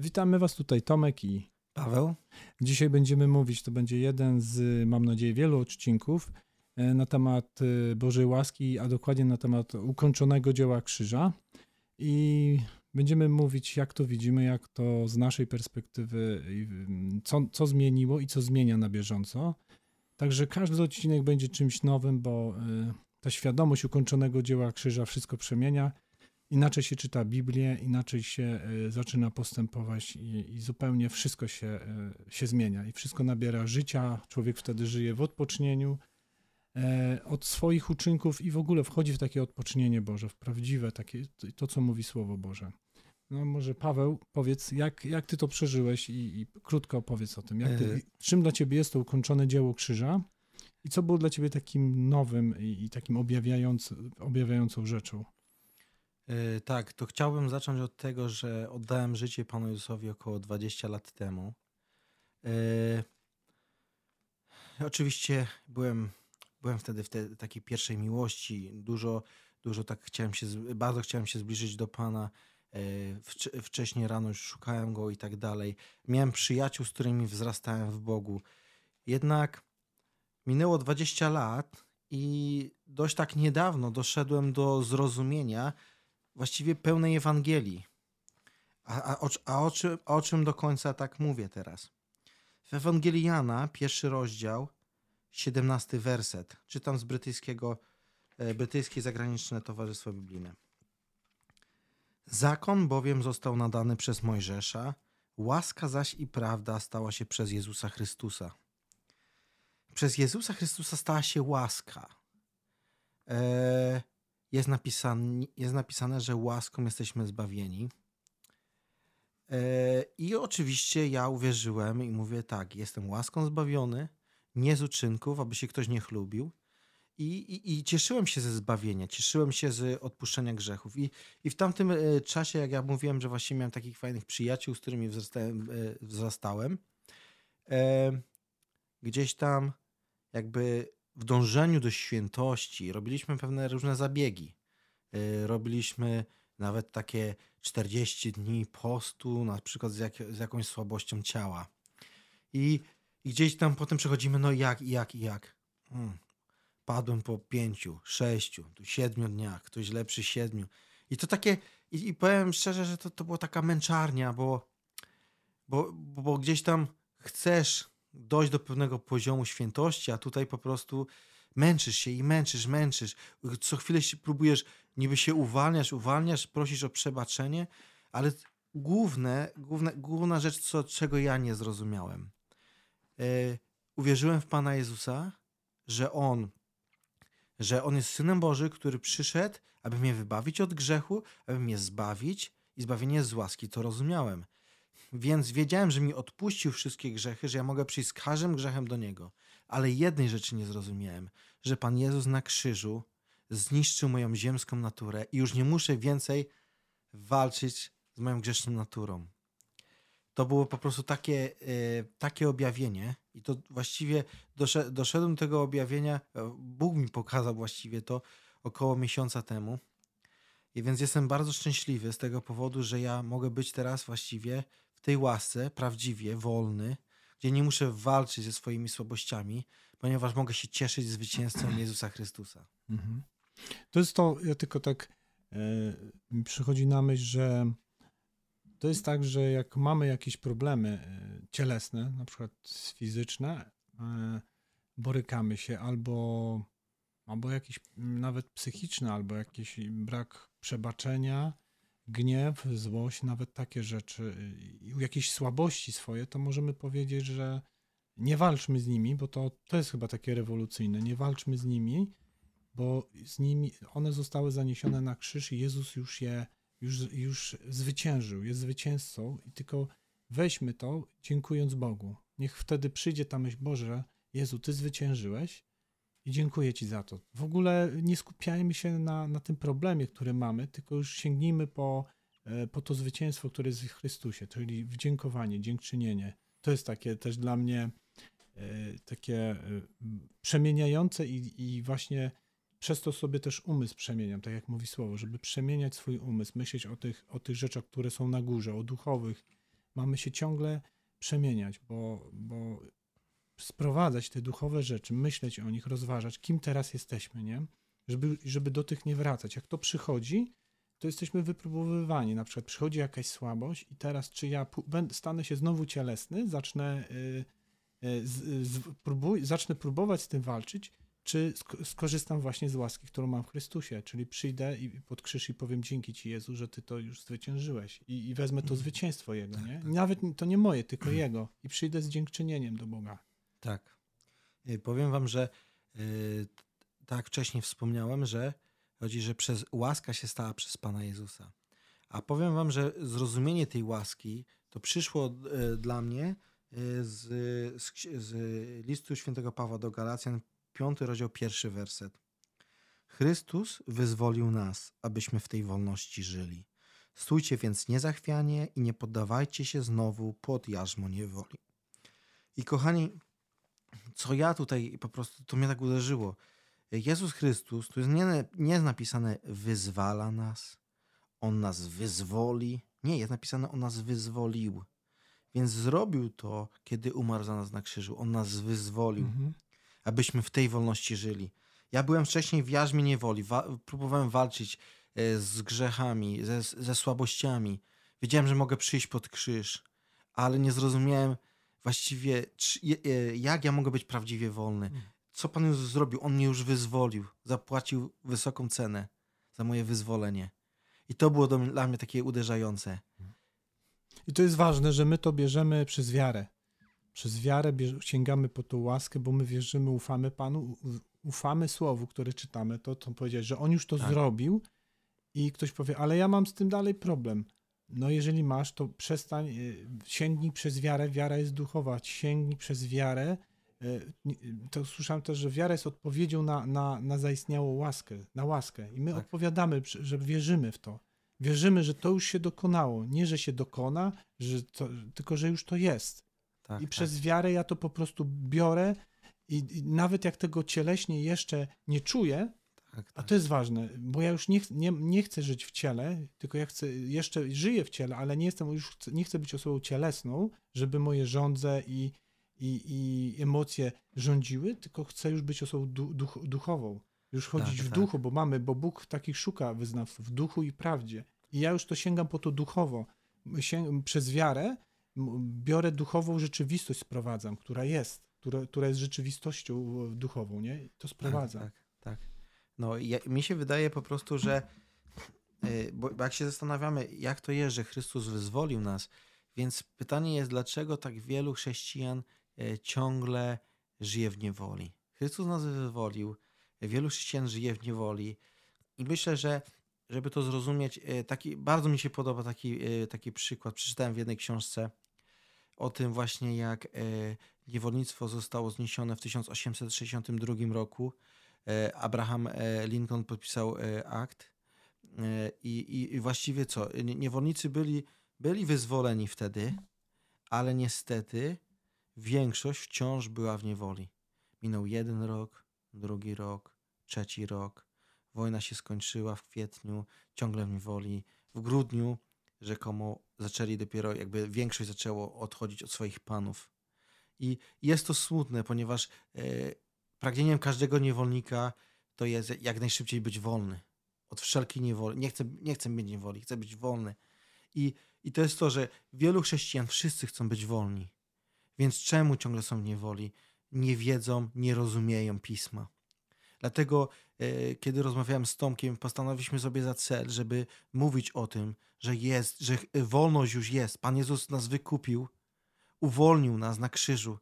Witamy Was tutaj, Tomek i Paweł. Dzisiaj będziemy mówić, to będzie jeden z, mam nadzieję, wielu odcinków e, na temat e, Bożej łaski, a dokładnie na temat ukończonego dzieła krzyża. I będziemy mówić, jak to widzimy, jak to z naszej perspektywy, co, co zmieniło i co zmienia na bieżąco. Także każdy odcinek będzie czymś nowym, bo e, ta świadomość ukończonego dzieła krzyża wszystko przemienia inaczej się czyta Biblię, inaczej się e, zaczyna postępować i, i, zupełnie wszystko się, e, się zmienia i wszystko nabiera życia. Człowiek wtedy żyje w odpocznieniu e, od swoich uczynków i w ogóle wchodzi w takie odpocznienie Boże, w prawdziwe takie, to co mówi Słowo Boże. No może Paweł, powiedz, jak, jak ty to przeżyłeś i, i krótko opowiedz o tym. Ty, czym dla ciebie jest to ukończone dzieło krzyża i co było dla ciebie takim nowym i, i takim objawiając, objawiającą rzeczą? Yy, tak, to chciałbym zacząć od tego, że oddałem życie Panu Jezusowi około 20 lat temu. Yy, oczywiście byłem, byłem wtedy w tej takiej pierwszej miłości. Dużo, dużo tak chciałem się, bardzo chciałem się zbliżyć do Pana. Yy, wcześniej rano już szukałem Go i tak dalej. Miałem przyjaciół, z którymi wzrastałem w Bogu. Jednak minęło 20 lat i dość tak niedawno doszedłem do zrozumienia, właściwie pełnej Ewangelii. A, a, a, o, czym, o czym do końca tak mówię teraz? W Ewangelii Jana, pierwszy rozdział, 17 werset. Czytam z brytyjskiego, e, brytyjskie zagraniczne towarzystwo biblijne. Zakon bowiem został nadany przez Mojżesza, łaska zaś i prawda stała się przez Jezusa Chrystusa. Przez Jezusa Chrystusa stała się łaska. Eee, jest napisane, jest napisane, że łaską jesteśmy zbawieni. E, I oczywiście ja uwierzyłem i mówię tak, jestem łaską zbawiony, nie z uczynków, aby się ktoś nie chlubił. I, i, I, cieszyłem się ze zbawienia, cieszyłem się z odpuszczenia grzechów. I, I w tamtym e, czasie, jak ja mówiłem, że właśnie miałem takich fajnych przyjaciół, z którymi wzrastałem, e, wzrastałem gdzieś tam jakby w dążeniu do świętości robiliśmy pewne różne zabiegi. Y, robiliśmy nawet takie 40 dni postu, na przykład z, jak, z jakąś słabością ciała. I, I, gdzieś tam potem przechodzimy, no jak, jak, jak. Hmm. Padłem po pięciu, sześciu, tu siedmiu dniach, ktoś lepszy siedmiu. I to takie, i, i powiem szczerze, że to, to była taka męczarnia, bo, bo, bo gdzieś tam chcesz dojść do pewnego poziomu świętości, a tutaj po prostu męczysz się i męczysz, męczysz. Co chwilę się próbujesz, niby się uwalniasz, uwalniasz, prosisz o przebaczenie, ale główne, główne, główna rzecz, co, czego ja nie zrozumiałem. Yy, uwierzyłem w Pana Jezusa, że On, że On jest Synem Boży, który przyszedł, aby mnie wybawić od grzechu, aby mnie zbawić i zbawienie z łaski. To rozumiałem. Więc wiedziałem, że mi odpuścił wszystkie grzechy, że ja mogę przyjść z każdym grzechem do Niego. Ale jednej rzeczy nie zrozumiałem, że Pan Jezus na krzyżu zniszczył moją ziemską naturę i już nie muszę więcej walczyć z moją grzeszną naturą. To było po prostu takie, e, takie objawienie, i to właściwie doszedłem do tego objawienia. E, Bóg mi pokazał właściwie to około miesiąca temu. I więc jestem bardzo szczęśliwy z tego powodu, że ja mogę być teraz właściwie tej łasce, prawdziwie, wolny, gdzie nie muszę walczyć ze swoimi słabościami, ponieważ mogę się cieszyć zwycięstwem Jezusa Chrystusa. Mhm. To jest to, ja tylko tak e, przychodzi na myśl, że to jest tak, że jak mamy jakieś problemy e, cielesne, na przykład fizyczne, e, borykamy się albo, albo jakieś nawet psychiczne, albo jakiś brak przebaczenia, gniew, złość, nawet takie rzeczy, jakieś słabości swoje, to możemy powiedzieć, że nie walczmy z nimi, bo to, to jest chyba takie rewolucyjne. Nie walczmy z nimi, bo z nimi one zostały zaniesione na krzyż i Jezus już je już, już zwyciężył, jest zwycięzcą i tylko weźmy to, dziękując Bogu. Niech wtedy przyjdzie ta myśl, Boże, Jezu, Ty zwyciężyłeś i dziękuję Ci za to. W ogóle nie skupiajmy się na, na tym problemie, który mamy, tylko już sięgnijmy po, e, po to zwycięstwo, które jest w Chrystusie, czyli wdziękowanie, dziękczynienie. To jest takie też dla mnie e, takie e, przemieniające i, i właśnie przez to sobie też umysł przemieniam, tak jak mówi słowo, żeby przemieniać swój umysł, myśleć o tych, o tych rzeczach, które są na górze, o duchowych mamy się ciągle przemieniać, bo, bo sprowadzać te duchowe rzeczy, myśleć o nich, rozważać, kim teraz jesteśmy, nie? Żeby, żeby do tych nie wracać. Jak to przychodzi, to jesteśmy wypróbowywani. Na przykład przychodzi jakaś słabość i teraz czy ja stanę się znowu cielesny, zacznę, yy, z, z, próbuj, zacznę próbować z tym walczyć, czy skorzystam właśnie z łaski, którą mam w Chrystusie, czyli przyjdę i pod krzyż i powiem dzięki Ci Jezu, że Ty to już zwyciężyłeś i, i wezmę to mhm. zwycięstwo Jego, tak, nie? Tak. Nawet to nie moje, tylko. Jego i przyjdę z dziękczynieniem do Boga. Tak. Y, powiem Wam, że yy, tak wcześniej wspomniałem, że chodzi, że przez łaska się stała przez Pana Jezusa. A powiem Wam, że zrozumienie tej łaski to przyszło yy, dla mnie yy, z, z, z listu świętego Pawła do Galacjan, piąty rozdział, pierwszy werset. Chrystus wyzwolił nas, abyśmy w tej wolności żyli. Stójcie więc niezachwianie i nie poddawajcie się znowu pod jarzmo niewoli. I kochani, co ja tutaj po prostu, to mnie tak uderzyło. Jezus Chrystus, tu jest nie, nie jest napisane wyzwala nas, On nas wyzwoli. Nie, jest napisane On nas wyzwolił. Więc zrobił to, kiedy umarł za nas na krzyżu. On nas wyzwolił. Mhm abyśmy w tej wolności żyli. Ja byłem wcześniej w jarzmie niewoli, wa próbowałem walczyć e, z grzechami, ze, ze słabościami. Wiedziałem, że mogę przyjść pod krzyż, ale nie zrozumiałem właściwie, czy, e, jak ja mogę być prawdziwie wolny. Mm. Co Pan już zrobił? On mnie już wyzwolił, zapłacił wysoką cenę za moje wyzwolenie. I to było dla mnie takie uderzające. I to jest ważne, że my to bierzemy przez wiarę. Przez wiarę sięgamy po tą łaskę, bo my wierzymy, ufamy Panu, ufamy Słowu, które czytamy. To, to powiedzieć, że On już to tak. zrobił i ktoś powie, ale ja mam z tym dalej problem. No jeżeli masz, to przestań, y, sięgnij przez wiarę, wiara jest duchowa, sięgnij przez wiarę. Y, to słyszałem też, że wiara jest odpowiedzią na, na, na zaistniałą łaskę, na łaskę. I my tak. odpowiadamy, że wierzymy w to. Wierzymy, że to już się dokonało. Nie, że się dokona, że to, tylko że już to jest. Tak, I tak. przez wiarę ja to po prostu biorę i, i, nawet jak tego cieleśnie jeszcze nie czuję, tak, a to jest ważne, bo ja już nie, nie, nie chcę żyć w ciele, tylko ja chcę, jeszcze żyję w ciele, ale nie jestem, już nie chcę być osobą cielesną, żeby moje żądze i, i, i emocje rządziły, tylko chcę już być osobą duch, duchową. Już chodzić tak, w tak. duchu, bo mamy, bo Bóg takich szuka wyznawców, w duchu i prawdzie. I ja już to sięgam po to duchowo. Sięgam, przez wiarę biorę duchową rzeczywistość, sprowadzam, która jest, która, która jest rzeczywistością duchową, nie? To sprowadzam. Tak, tak. tak. No, ja, mi się wydaje po prostu, że y, bo, jak się zastanawiamy, jak to jest, że Chrystus wyzwolił nas, więc pytanie jest, dlaczego tak wielu chrześcijan y, ciągle żyje w niewoli? Chrystus nas wyzwolił, wielu chrześcijan żyje w niewoli i myślę, że żeby to zrozumieć, y, taki, bardzo mi się podoba taki, taki przykład. Przeczytałem w jednej książce o tym właśnie, jak niewolnictwo zostało zniesione w 1862 roku. E, Abraham e, Lincoln podpisał akt i, i, właściwie co? Niewolnicy byli, byli wyzwoleni wtedy, ale niestety większość wciąż była w niewoli. Minął jeden rok, drugi rok, trzeci rok. Wojna się skończyła w kwietniu, ciągle w niewoli. W grudniu rzekomo zaczęli dopiero, jakby większość zaczęło odchodzić od swoich panów. I jest to smutne, ponieważ e, pragnieniem każdego niewolnika to jest jak najszybciej być wolny. Od wszelkiej niewoli. Nie chcę, nie chcę mieć niewoli, chcę być wolny. I, I to jest to, że wielu chrześcijan, wszyscy chcą być wolni. Więc czemu ciągle są w niewoli? Nie wiedzą, nie rozumieją pisma. Dlatego, e, kiedy rozmawiałem z Tomkiem, postanowiliśmy sobie za cel, żeby mówić o tym, że jest, że wolność już jest. Pan Jezus nas wykupił, uwolnił nas na krzyżu.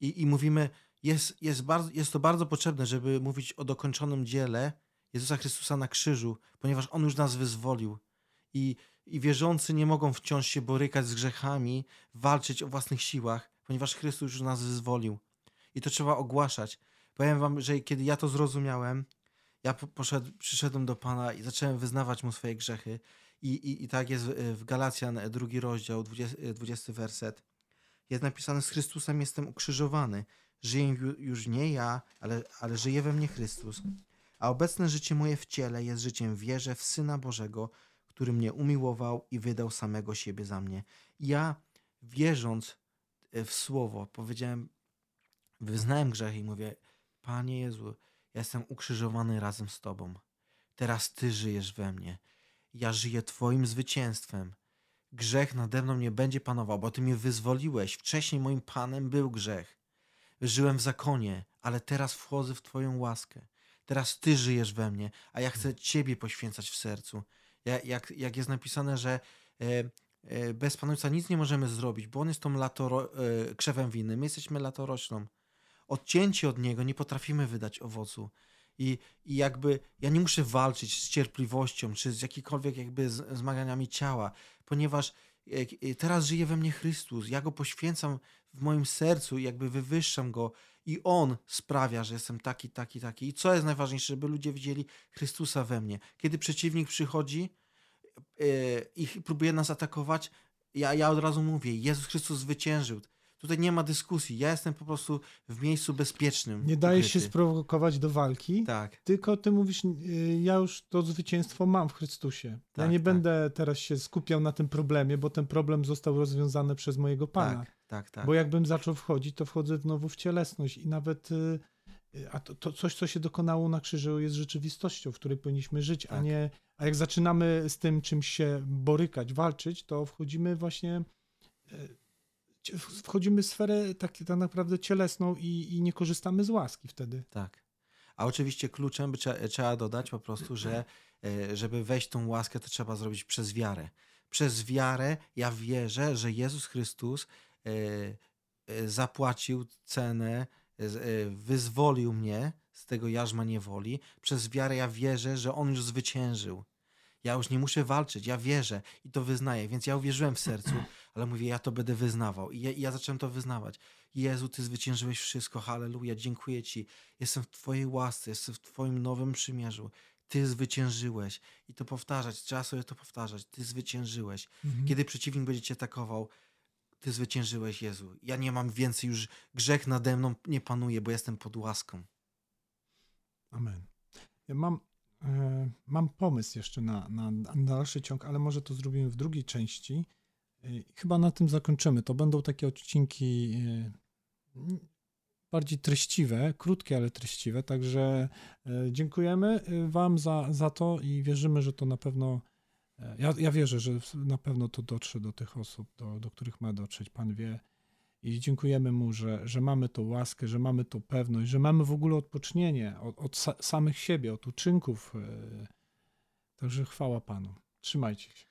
I, i mówimy, jest, jest, bardzo, jest to bardzo potrzebne, żeby mówić o dokończonym dziele Jezusa Chrystusa na krzyżu, ponieważ On już nas wyzwolił. I, I wierzący nie mogą wciąż się borykać z grzechami, walczyć o własnych siłach, ponieważ Chrystus już nas wyzwolił. I to trzeba ogłaszać. Powiem wam, że kiedy ja to zrozumiałem, ja poszedł, przyszedłem do Pana i zacząłem wyznawać Mu swoje grzechy. I, i, i tak jest w Galacjan, drugi rozdział, 20, 20 werset. Jest napisane, z Chrystusem jestem ukrzyżowany. Żyję już nie ja, ale, ale żyje we mnie Chrystus. A obecne życie moje w ciele jest życiem wierze w Syna Bożego, który mnie umiłował i wydał samego siebie za mnie. Ja, wierząc e, w słowo, powiedziałem, wyznałem grzech i mówię: Panie Jezu, ja jestem ukrzyżowany razem z Tobą. Teraz Ty żyjesz we mnie. Ja żyję Twoim zwycięstwem. Grzech nade mną nie będzie panował, bo Ty mnie wyzwoliłeś. Wcześniej moim Panem był grzech. Żyłem w zakonie, ale teraz wchodzę w Twoją łaskę. Teraz Ty żyjesz we mnie, a ja chcę Ciebie poświęcać w sercu. Ja, jak, jak jest napisane, że e, e, bez Pana Ojca nic nie możemy zrobić, bo On jest tą latoro, e, krzewem winy, my jesteśmy latoroślą. Odcięci od Niego nie potrafimy wydać owocu. I, I jakby ja nie muszę walczyć z cierpliwością, czy z jakikolwiek jakby z, zmaganiami ciała, ponieważ e, teraz żyje we mnie Chrystus. Ja Go poświęcam w moim sercu i jakby wywyższam Go i On sprawia, że jestem taki, taki, taki. I co jest najważniejsze, żeby ludzie widzieli Chrystusa we mnie. Kiedy przeciwnik przychodzi yy, i próbuje nas atakować, ja, ja od razu mówię, Jezus Chrystus zwyciężył. Tutaj nie ma dyskusji. Ja jestem po prostu w miejscu bezpiecznym. Nie dajesz się sprowokować do walki. Tak. Tylko ty mówisz, y, ja już to zwycięstwo mam w Chrystusie. Tak, ja nie tak. będę teraz się skupiał na tym problemie, bo ten problem został rozwiązany przez mojego Pana. Tak, tak, tak. Bo jakbym zaczął wchodzić, to wchodzę znowu w cielesność i nawet y, y, a to, to coś, co się dokonało na krzyżu, jest rzeczywistością, w której powinniśmy żyć, tak. a nie. A jak zaczynamy z tym czymś się borykać, walczyć, to wchodzimy właśnie wchodzimy w sferę tak, tak naprawdę cielesną i, i nie korzystamy z łaski wtedy. Tak. A oczywiście kluczem trzeba, trzeba dodać po prostu, że e, żeby wejść tą łaskę, to trzeba zrobić przez wiarę. Przez wiarę ja wierzę, że Jezus Chrystus e, e, zapłacił cenę, wyzwolił mnie z tego jarzma niewoli. Przez wiarę ja wierzę, że On już zwyciężył. Ja już nie muszę walczyć, ja wierzę i to wyznaję, więc ja uwierzyłem w sercu, ale mówię, ja to będę wyznawał. I ja, i ja zacząłem to wyznawać. Jezu, Ty zwyciężyłeś wszystko, halleluja, dziękuję Ci. Jestem w Twojej łasce, jestem w Twoim nowym przymierzu. Ty zwyciężyłeś. I to powtarzać, trzeba sobie to powtarzać. Ty zwyciężyłeś. Mhm. Kiedy przeciwnik będzie Cię atakował, Ty zwyciężyłeś, Jezu. Ja nie mam więcej, już grzech nade mną nie panuje, bo jestem pod łaską. Amen. Ja mam mam pomysł jeszcze na, na, na dalszy ciąg, ale może to zrobimy w drugiej części. E, chyba na tym zakończymy. To będą takie odcinki e, bardziej treściwe, krótkie, ale treściwe. Także dziękujemy Wam za, za to i wierzymy, że to na pewno. Ja, ja wierzę, że na pewno to dotrze do tych osób, do, do których ma dotrzeć. Pan wie, i dziękujemy Mu, że, że mamy tą łaskę, że mamy tą pewność, że mamy w ogóle odpocznienie od, od samych siebie, od uczynków. E, także chwała Panu. Trzymajcie się.